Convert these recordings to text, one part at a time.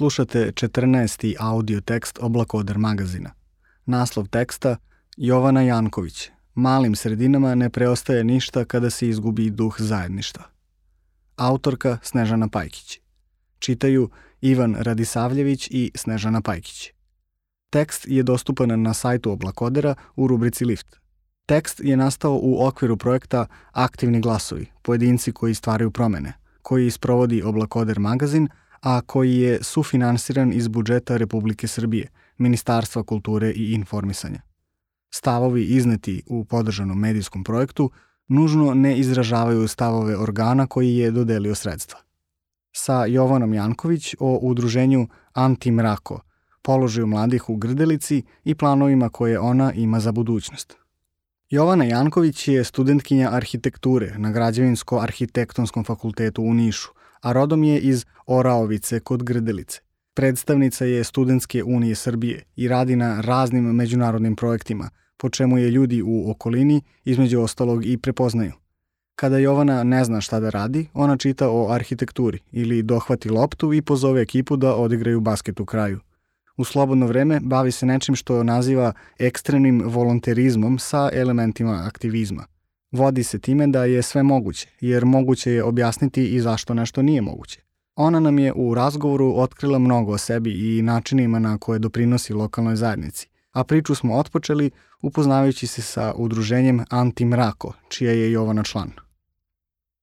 Slušate 14. audio tekst Oblakoder magazina. Naslov teksta Jovana Janković. Malim sredinama ne preostaje ništa kada se izgubi duh zajedništva. Autorka Snežana Pajkić. Čitaju Ivan Radisavljević i Snežana Pajkić. Tekst je dostupan na sajtu Oblakodera u rubrici Lift. Tekst je nastao u okviru projekta Aktivni glasovi, pojedinci koji stvaraju promene, koji isprovodi Oblakoder magazin – a koji je sufinansiran iz budžeta Republike Srbije, Ministarstva kulture i informisanja. Stavovi izneti u podržanom medijskom projektu nužno ne izražavaju stavove organa koji je dodelio sredstva. Sa Jovanom Janković o udruženju Anti-mrako, položaju mladih u Grdelici i planovima koje ona ima za budućnost. Jovana Janković je studentkinja arhitekture na Građevinsko-arhitektonskom fakultetu u Nišu, a rodom je iz Oraovice kod Grdelice. Predstavnica je Studentske unije Srbije i radi na raznim međunarodnim projektima, po čemu je ljudi u okolini između ostalog i prepoznaju. Kada Jovana ne zna šta da radi, ona čita o arhitekturi ili dohvati loptu i pozove ekipu da odigraju basket u kraju. U slobodno vreme bavi se nečim što naziva ekstremnim volonterizmom sa elementima aktivizma – Vodi se time da je sve moguće, jer moguće je objasniti i zašto nešto nije moguće. Ona nam je u razgovoru otkrila mnogo o sebi i načinima na koje doprinosi lokalnoj zajednici, a priču smo otpočeli upoznavajući se sa udruženjem Anti-Mrako, čija je Jovana član.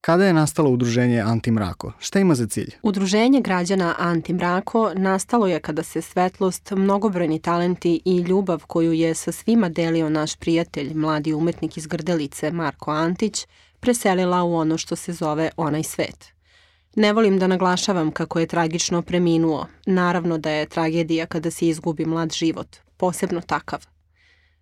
Kada je nastalo udruženje Antimrako? Šta ima za cilj? Udruženje građana Antimrako nastalo je kada se svetlost, mnogobrojni talenti i ljubav koju je sa svima delio naš prijatelj, mladi umetnik iz Grdelice Marko Antić, preselila u ono što se zove onaj svet. Ne volim da naglašavam kako je tragično preminuo. Naravno da je tragedija kada se izgubi mlad život, posebno takav.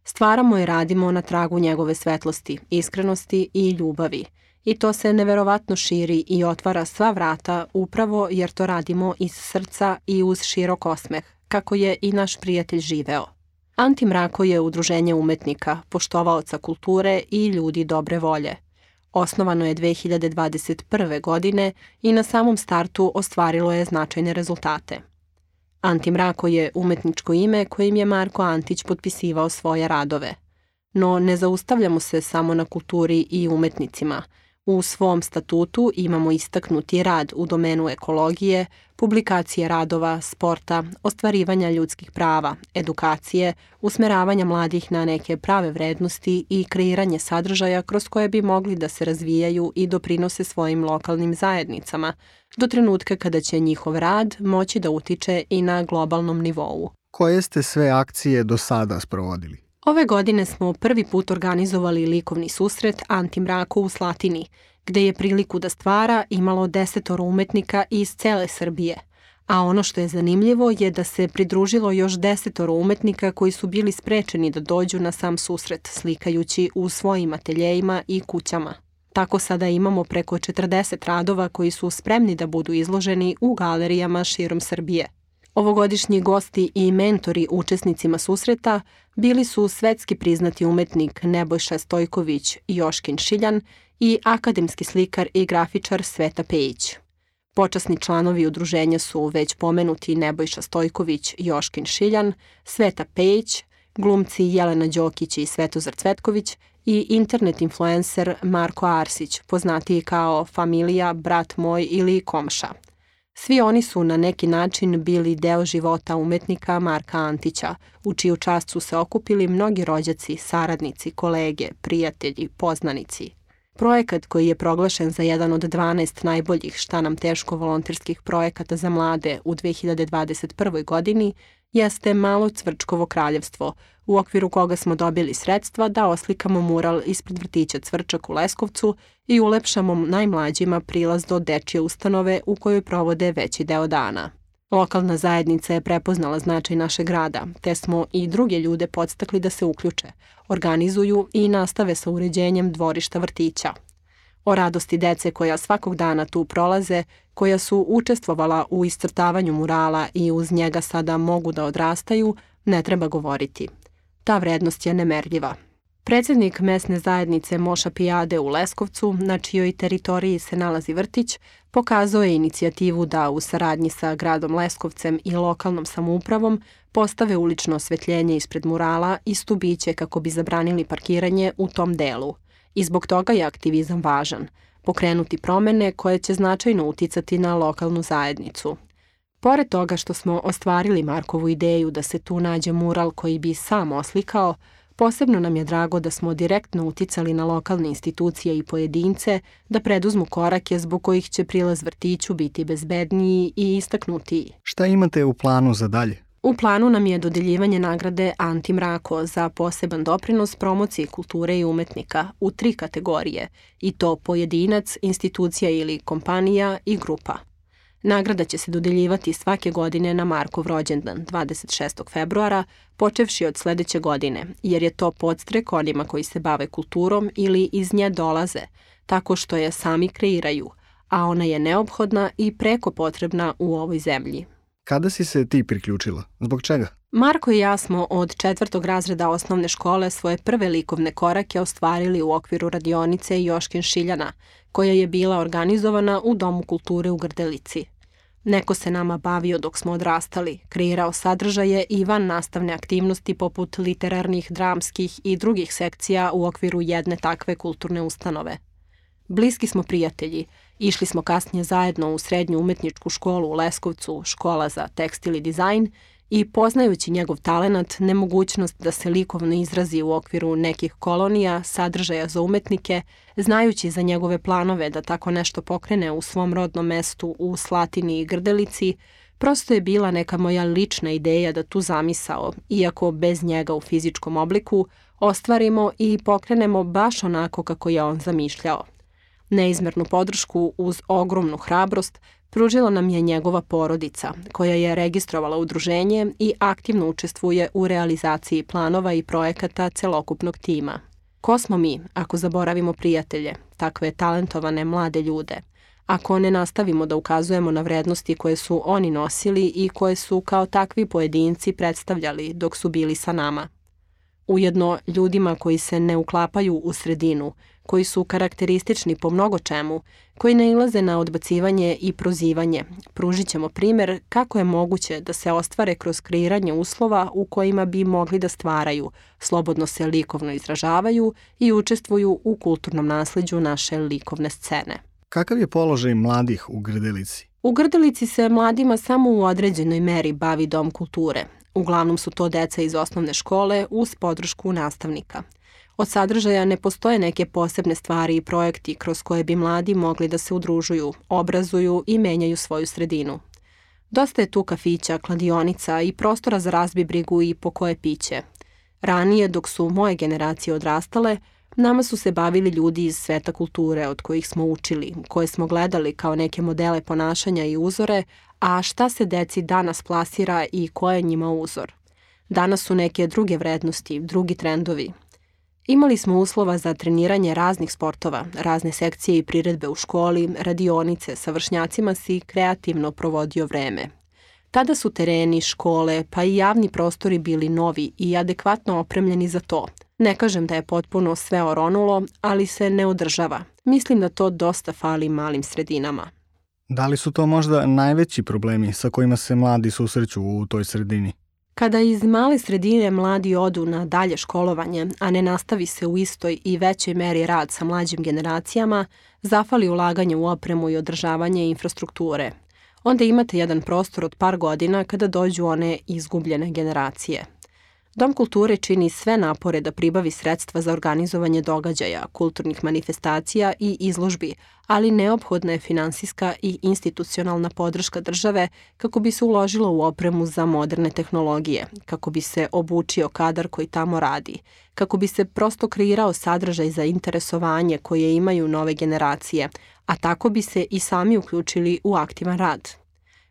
Stvaramo i radimo na tragu njegove svetlosti, iskrenosti i ljubavi – i to se neverovatno širi i otvara sva vrata upravo jer to radimo iz srca i uz širok osmeh, kako je i naš prijatelj živeo. Antimrako je udruženje umetnika, poštovaoca kulture i ljudi dobre volje. Osnovano je 2021. godine i na samom startu ostvarilo je značajne rezultate. Antimrako je umetničko ime kojim je Marko Antić potpisivao svoje radove. No ne zaustavljamo se samo na kulturi i umetnicima – U svom statutu imamo istaknuti rad u domenu ekologije, publikacije radova, sporta, ostvarivanja ljudskih prava, edukacije, usmeravanja mladih na neke prave vrednosti i kreiranje sadržaja kroz koje bi mogli da se razvijaju i doprinose svojim lokalnim zajednicama, do trenutka kada će njihov rad moći da utiče i na globalnom nivou. Koje ste sve akcije do sada sprovodili? Ove godine smo prvi put organizovali likovni susret Antimraku u Slatini, gde je priliku da stvara imalo desetoro umetnika iz cele Srbije. A ono što je zanimljivo je da se pridružilo još desetoro umetnika koji su bili sprečeni da dođu na sam susret, slikajući u svojim ateljejima i kućama. Tako sada imamo preko 40 radova koji su spremni da budu izloženi u galerijama širom Srbije. Ovogodišnji gosti i mentori učesnicima susreta bili su svetski priznati umetnik Nebojša Stojković Joškin Šiljan i akademski slikar i grafičar Sveta Pejić. Počasni članovi udruženja su već pomenuti Nebojša Stojković, Joškin Šiljan, Sveta Pejić, glumci Jelena Đokić i Svetozar Cvetković i internet influencer Marko Arsić, poznatiji kao familija, brat moj ili komša – Svi oni su na neki način bili deo života umetnika Marka Antića, u čiju čast su se okupili mnogi rođaci, saradnici, kolege, prijatelji, poznanici. Projekat koji je proglašen za jedan od 12 najboljih šta nam teško volonterskih projekata za mlade u 2021. godini jeste Malo Cvrčkovo kraljevstvo, u okviru koga smo dobili sredstva da oslikamo mural ispred vrtića Cvrčak u Leskovcu i ulepšamo najmlađima prilaz do dečje ustanove u kojoj provode veći deo dana. Lokalna zajednica je prepoznala značaj našeg grada, te smo i druge ljude podstakli da se uključe, organizuju i nastave sa uređenjem dvorišta vrtića. O radosti dece koja svakog dana tu prolaze, koja su učestvovala u iscrtavanju murala i uz njega sada mogu da odrastaju, ne treba govoriti. Ta vrednost je nemerljiva. Predsednik mesne zajednice Moša Pijade u Leskovcu, na čijoj teritoriji se nalazi vrtić, pokazao je inicijativu da u saradnji sa gradom Leskovcem i lokalnom samoupravom postave ulično osvetljenje ispred murala i stubiće kako bi zabranili parkiranje u tom delu. I zbog toga je aktivizam važan, pokrenuti promene koje će značajno uticati na lokalnu zajednicu. Pored toga što smo ostvarili Markovu ideju da se tu nađe mural koji bi sam oslikao, Posebno nam je drago da smo direktno uticali na lokalne institucije i pojedince da preduzmu korake zbog kojih će prilaz vrtiću biti bezbedniji i istaknutiji. Šta imate u planu za dalje? U planu nam je dodeljivanje nagrade Anti Mrako za poseban doprinos promociji kulture i umetnika u tri kategorije, i to pojedinac, institucija ili kompanija i grupa. Nagrada će se dodeljivati svake godine na Markov rođendan 26. februara, počevši od sledeće godine, jer je to podstrek onima koji se bave kulturom ili iz nje dolaze, tako što je sami kreiraju, a ona je neophodna i preko potrebna u ovoj zemlji. Kada si se ti priključila? Zbog čega? Marko i ja smo od četvrtog razreda osnovne škole svoje prve likovne korake ostvarili u okviru radionice Joškin Šiljana, koja je bila organizovana u Domu kulture u Grdelici. Neko se nama bavio dok smo odrastali, kreirao sadržaje i van nastavne aktivnosti poput literarnih, dramskih i drugih sekcija u okviru jedne takve kulturne ustanove. Bliski smo prijatelji, išli smo kasnije zajedno u srednju umetničku školu u Leskovcu, škola za tekstil i dizajn i poznajući njegov talenat, nemogućnost da se likovno izrazi u okviru nekih kolonija, sadržaja za umetnike, znajući za njegove planove da tako nešto pokrene u svom rodnom mestu u Slatini i Grdelici, prosto je bila neka moja lična ideja da tu zamisao, iako bez njega u fizičkom obliku, ostvarimo i pokrenemo baš onako kako je on zamišljao. Neizmernu podršku uz ogromnu hrabrost pružila nam je njegova porodica, koja je registrovala udruženje i aktivno učestvuje u realizaciji planova i projekata celokupnog tima. Ko smo mi, ako zaboravimo prijatelje, takve talentovane mlade ljude, ako ne nastavimo da ukazujemo na vrednosti koje su oni nosili i koje su kao takvi pojedinci predstavljali dok su bili sa nama? Ujedno, ljudima koji se ne uklapaju u sredinu, koji su karakteristični po mnogo čemu, koji ne ilaze na odbacivanje i prozivanje. Pružit ćemo primer kako je moguće da se ostvare kroz kreiranje uslova u kojima bi mogli da stvaraju, slobodno se likovno izražavaju i učestvuju u kulturnom nasleđu naše likovne scene. Kakav je položaj mladih u Grdelici? U Grdelici se mladima samo u određenoj meri bavi dom kulture. Uglavnom su to deca iz osnovne škole uz podršku nastavnika – Od sadržaja ne postoje neke posebne stvari i projekti kroz koje bi mladi mogli da se udružuju, obrazuju i menjaju svoju sredinu. Dosta je tu kafića, kladionica i prostora za razbibrigu i po koje piće. Ranije, dok su moje generacije odrastale, nama su se bavili ljudi iz sveta kulture od kojih smo učili, koje smo gledali kao neke modele ponašanja i uzore, a šta se deci danas plasira i ko je njima uzor. Danas su neke druge vrednosti, drugi trendovi, Imali smo uslova za treniranje raznih sportova, razne sekcije i priredbe u školi, radionice, sa vršnjacima si kreativno provodio vreme. Tada su tereni, škole, pa i javni prostori bili novi i adekvatno opremljeni za to. Ne kažem da je potpuno sve oronulo, ali se ne održava. Mislim da to dosta fali malim sredinama. Da li su to možda najveći problemi sa kojima se mladi susreću u toj sredini? Kada iz male sredine mladi odu na dalje školovanje, a ne nastavi se u istoj i većoj meri rad sa mlađim generacijama, zafali ulaganje u opremu i održavanje infrastrukture. Onda imate jedan prostor od par godina kada dođu one izgubljene generacije – Dom kulture čini sve napore da pribavi sredstva za organizovanje događaja, kulturnih manifestacija i izložbi, ali neophodna je finansijska i institucionalna podrška države kako bi se uložilo u opremu za moderne tehnologije, kako bi se obučio kadar koji tamo radi, kako bi se prosto kreirao sadržaj za interesovanje koje imaju nove generacije, a tako bi se i sami uključili u aktivan rad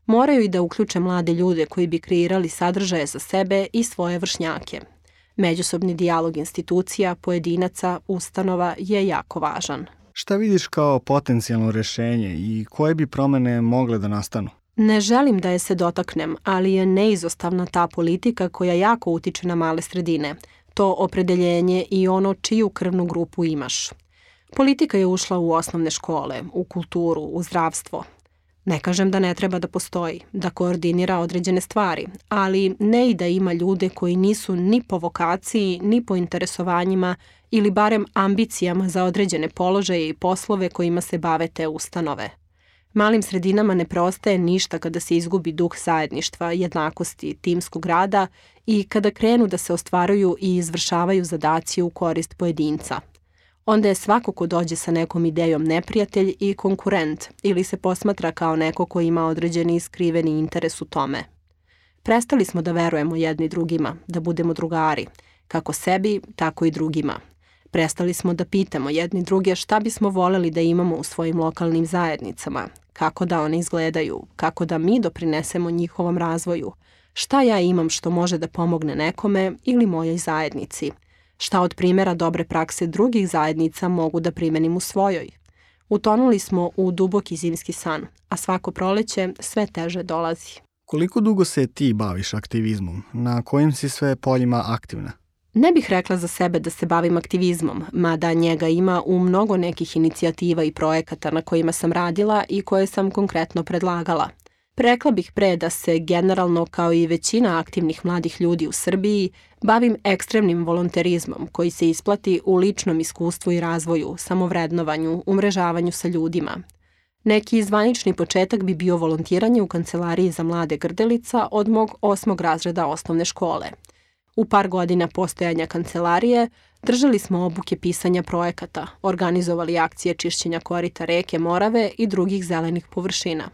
moraju i da uključe mlade ljude koji bi kreirali sadržaje za sebe i svoje vršnjake. Međusobni dijalog institucija, pojedinaca, ustanova je jako važan. Šta vidiš kao potencijalno rešenje i koje bi promene mogle da nastanu? Ne želim da je se dotaknem, ali je neizostavna ta politika koja jako utiče na male sredine. to opredeljenje i ono čiju krvnu grupu imaš. Politika je ušla u osnovne škole, u kulturu, u zdravstvo. Ne kažem da ne treba da postoji, da koordinira određene stvari, ali ne i da ima ljude koji nisu ni po vokaciji, ni po interesovanjima ili barem ambicijama za određene položaje i poslove kojima se bave te ustanove. Malim sredinama ne preostaje ništa kada se izgubi duh zajedništva, jednakosti, timskog rada i kada krenu da se ostvaruju i izvršavaju zadaci u korist pojedinca. Onda je svako ko dođe sa nekom idejom neprijatelj i konkurent ili se posmatra kao neko ko ima određeni skriveni interes u tome. Prestali smo da verujemo jedni drugima, da budemo drugari, kako sebi, tako i drugima. Prestali smo da pitamo jedni druge šta bismo voleli da imamo u svojim lokalnim zajednicama, kako da one izgledaju, kako da mi doprinesemo njihovom razvoju, šta ja imam što može da pomogne nekome ili mojoj zajednici, šta od primjera dobre prakse drugih zajednica mogu da primenim u svojoj. Utonuli smo u duboki zimski san, a svako proleće sve teže dolazi. Koliko dugo se ti baviš aktivizmom? Na kojim si sve poljima aktivna? Ne bih rekla za sebe da se bavim aktivizmom, mada njega ima u mnogo nekih inicijativa i projekata na kojima sam radila i koje sam konkretno predlagala. Rekla bih pre da se generalno, kao i većina aktivnih mladih ljudi u Srbiji, bavim ekstremnim volonterizmom koji se isplati u ličnom iskustvu i razvoju, samovrednovanju, umrežavanju sa ljudima. Neki zvanični početak bi bio volontiranje u kancelariji za mlade grdelica od mog osmog razreda osnovne škole – U par godina postojanja kancelarije držali smo obuke pisanja projekata, organizovali akcije čišćenja korita reke Morave i drugih zelenih površina.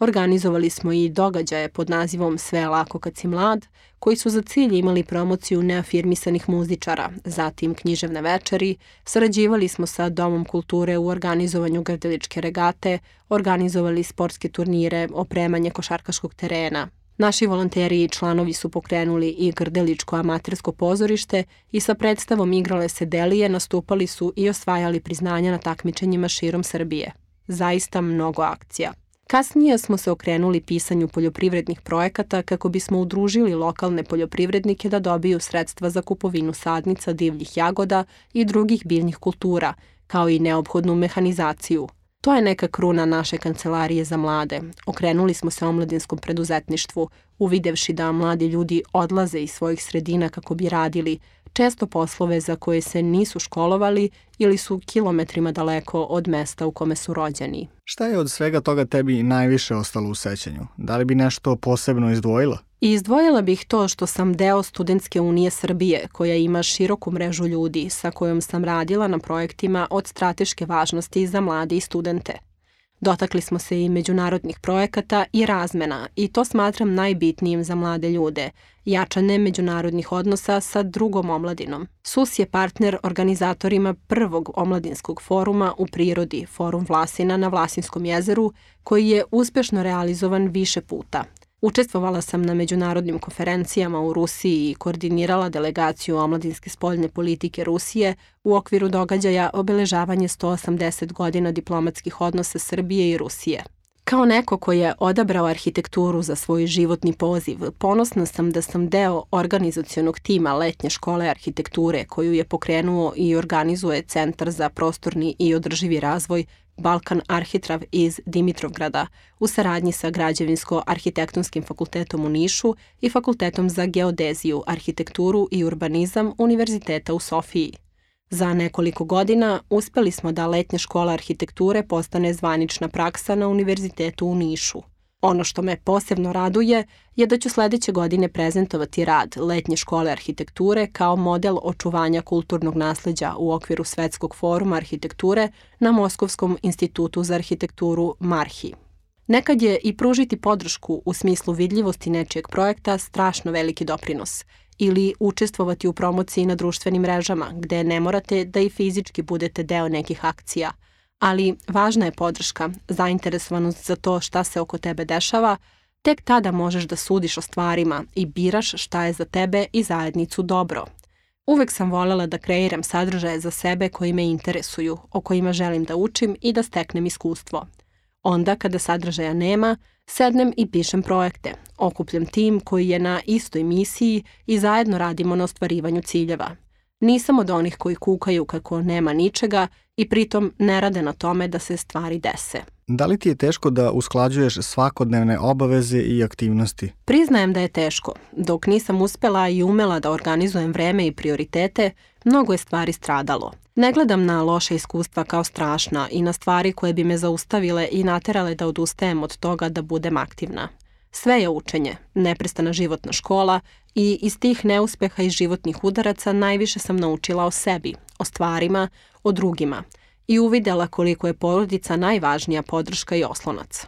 Organizovali smo i događaje pod nazivom Sve lako kad si mlad, koji su za cilj imali promociju neafirmisanih muzičara, zatim književne večeri, sarađivali smo sa Domom kulture u organizovanju grdeličke regate, organizovali sportske turnire, opremanje košarkaškog terena, Naši volonteri i članovi su pokrenuli i Grdeličko amatersko pozorište i sa predstavom Igrale se delije nastupali su i osvajali priznanja na takmičenjima širom Srbije. Zaista mnogo akcija. Kasnije smo se okrenuli pisanju poljoprivrednih projekata kako bismo udružili lokalne poljoprivrednike da dobiju sredstva za kupovinu sadnica divljih jagoda i drugih biljnih kultura, kao i neophodnu mehanizaciju – To je neka kruna naše kancelarije za mlade. Okrenuli smo se omladinskom preduzetništvu, uvidevši da mladi ljudi odlaze iz svojih sredina kako bi radili, često poslove za koje se nisu školovali ili su kilometrima daleko od mesta u kome su rođeni. Šta je od svega toga tebi najviše ostalo u sećanju? Da li bi nešto posebno izdvojila? I izdvojila bih to što sam deo Studentske unije Srbije, koja ima široku mrežu ljudi sa kojom sam radila na projektima od strateške važnosti za mlade i studente. Dotakli smo se i međunarodnih projekata i razmena i to smatram najbitnijim za mlade ljude, jačane međunarodnih odnosa sa drugom omladinom. SUS je partner organizatorima prvog omladinskog foruma u prirodi, Forum Vlasina na Vlasinskom jezeru, koji je uspešno realizovan više puta – Učestvovala sam na međunarodnim konferencijama u Rusiji i koordinirala delegaciju omladinske spoljne politike Rusije u okviru događaja obeležavanje 180 godina diplomatskih odnosa Srbije i Rusije. Kao neko ko je odabrao arhitekturu za svoj životni poziv, ponosna sam da sam deo organizacionog tima letnje škole arhitekture koju je pokrenuo i organizuje Centar za prostorni i održivi razvoj Balkan Arhitrav iz Dimitrovgrada u saradnji sa Građevinsko-arhitektonskim fakultetom u Nišu i Fakultetom za geodeziju, arhitekturu i urbanizam Univerziteta u Sofiji. Za nekoliko godina uspeli smo da letnja škola arhitekture postane zvanična praksa na Univerzitetu u Nišu. Ono što me posebno raduje je da ću sledeće godine prezentovati rad letnje škole arhitekture kao model očuvanja kulturnog nasleđa u okviru Svetskog foruma arhitekture na Moskovskom institutu za arhitekturu Marhi. Nekad je i pružiti podršku u smislu vidljivosti nečijeg projekta strašno veliki doprinos ili učestvovati u promociji na društvenim mrežama gde ne morate da i fizički budete deo nekih akcija – ali važna je podrška, zainteresovanost za to šta se oko tebe dešava, tek tada možeš da sudiš o stvarima i biraš šta je za tebe i zajednicu dobro. Uvek sam volela da kreiram sadržaje za sebe koji me interesuju, o kojima želim da učim i da steknem iskustvo. Onda kada sadržaja nema, Sednem i pišem projekte. Okupljam tim koji je na istoj misiji i zajedno radimo na ostvarivanju ciljeva. Nisam od onih koji kukaju kako nema ničega i pritom ne rade na tome da se stvari dese. Da li ti je teško da usklađuješ svakodnevne obaveze i aktivnosti? Priznajem da je teško. Dok nisam uspela i umela da organizujem vreme i prioritete, mnogo je stvari stradalo. Ne gledam na loše iskustva kao strašna i na stvari koje bi me zaustavile i naterale da odustajem od toga da budem aktivna. Sve je učenje, neprestana životna škola i iz tih neuspeha i životnih udaraca najviše sam naučila o sebi, o stvarima, o drugima i uvidela koliko je porodica najvažnija podrška i oslonac.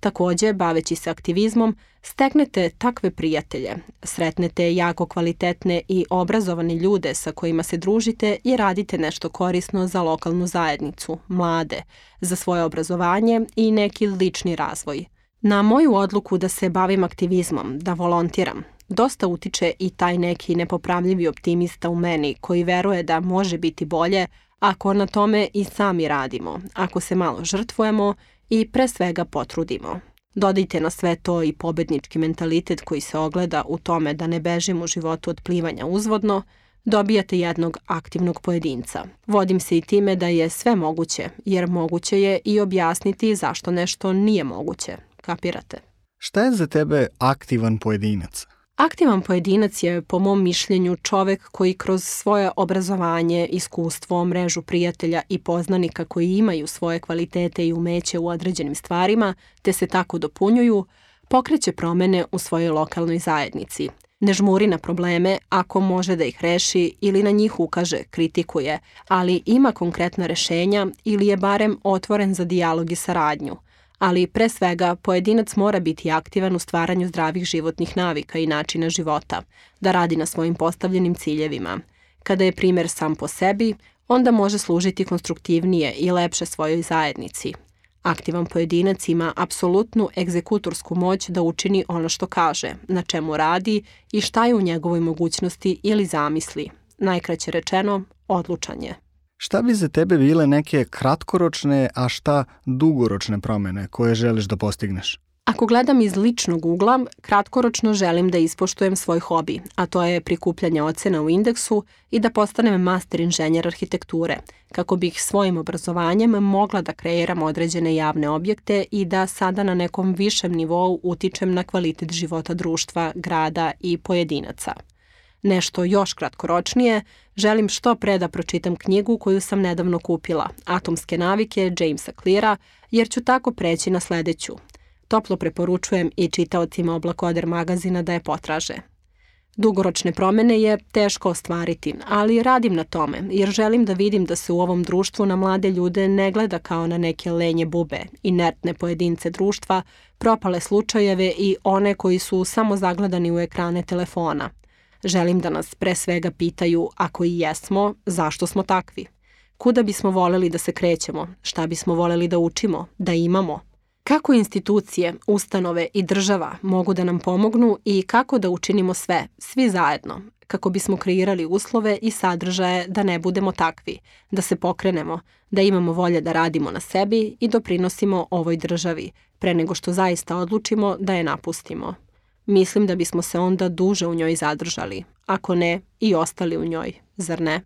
Takođe, baveći se aktivizmom, steknete takve prijatelje, sretnete jako kvalitetne i obrazovane ljude sa kojima se družite i radite nešto korisno za lokalnu zajednicu, mlade, za svoje obrazovanje i neki lični razvoj. Na moju odluku da se bavim aktivizmom, da volontiram, dosta utiče i taj neki nepopravljivi optimista u meni koji veruje da može biti bolje ako na tome i sami radimo, ako se malo žrtvujemo i pre svega potrudimo. Dodajte na sve to i pobednički mentalitet koji se ogleda u tome da ne bežimo u životu od plivanja uzvodno, dobijate jednog aktivnog pojedinca. Vodim se i time da je sve moguće, jer moguće je i objasniti zašto nešto nije moguće. Kapirate? Šta je za tebe aktivan pojedinac? Aktivan pojedinac je, po mom mišljenju, čovek koji kroz svoje obrazovanje, iskustvo, mrežu prijatelja i poznanika koji imaju svoje kvalitete i umeće u određenim stvarima, te se tako dopunjuju, pokreće promene u svojoj lokalnoj zajednici. Ne žmuri na probleme ako može da ih reši ili na njih ukaže, kritikuje, ali ima konkretna rešenja ili je barem otvoren za dijalog i saradnju – ali pre svega pojedinac mora biti aktivan u stvaranju zdravih životnih navika i načina života, da radi na svojim postavljenim ciljevima. Kada je primer sam po sebi, onda može služiti konstruktivnije i lepše svojoj zajednici. Aktivan pojedinac ima apsolutnu egzekutorsku moć da učini ono što kaže, na čemu radi i šta je u njegovoj mogućnosti ili zamisli. Najkraće rečeno, odlučan je. Šta bi za tebe bile neke kratkoročne, a šta dugoročne promene koje želiš da postigneš? Ako gledam iz ličnog ugla, kratkoročno želim da ispoštujem svoj hobi, a to je prikupljanje ocena u indeksu i da postanem master inženjer arhitekture, kako bih svojim obrazovanjem mogla da kreiram određene javne objekte i da sada na nekom višem nivou utičem na kvalitet života društva, grada i pojedinaca nešto još kratkoročnije, želim što pre da pročitam knjigu koju sam nedavno kupila, Atomske navike Jamesa Cleara, jer ću tako preći na sledeću. Toplo preporučujem i čitaocima Oblakoder magazina da je potraže. Dugoročne promene je teško ostvariti, ali radim na tome, jer želim da vidim da se u ovom društvu na mlade ljude ne gleda kao na neke lenje bube, inertne pojedince društva, propale slučajeve i one koji su samo zagledani u ekrane telefona – Želim da nas pre svega pitaju, ako i jesmo, zašto smo takvi? Kuda bismo voleli da se krećemo? Šta bismo voleli da učimo? Da imamo? Kako institucije, ustanove i država mogu da nam pomognu i kako da učinimo sve, svi zajedno, kako bismo kreirali uslove i sadržaje da ne budemo takvi, da se pokrenemo, da imamo volje da radimo na sebi i doprinosimo ovoj državi, pre nego što zaista odlučimo da je napustimo. Mislim da bismo se onda duže u njoj zadržali, ako ne i ostali u njoj, zar ne?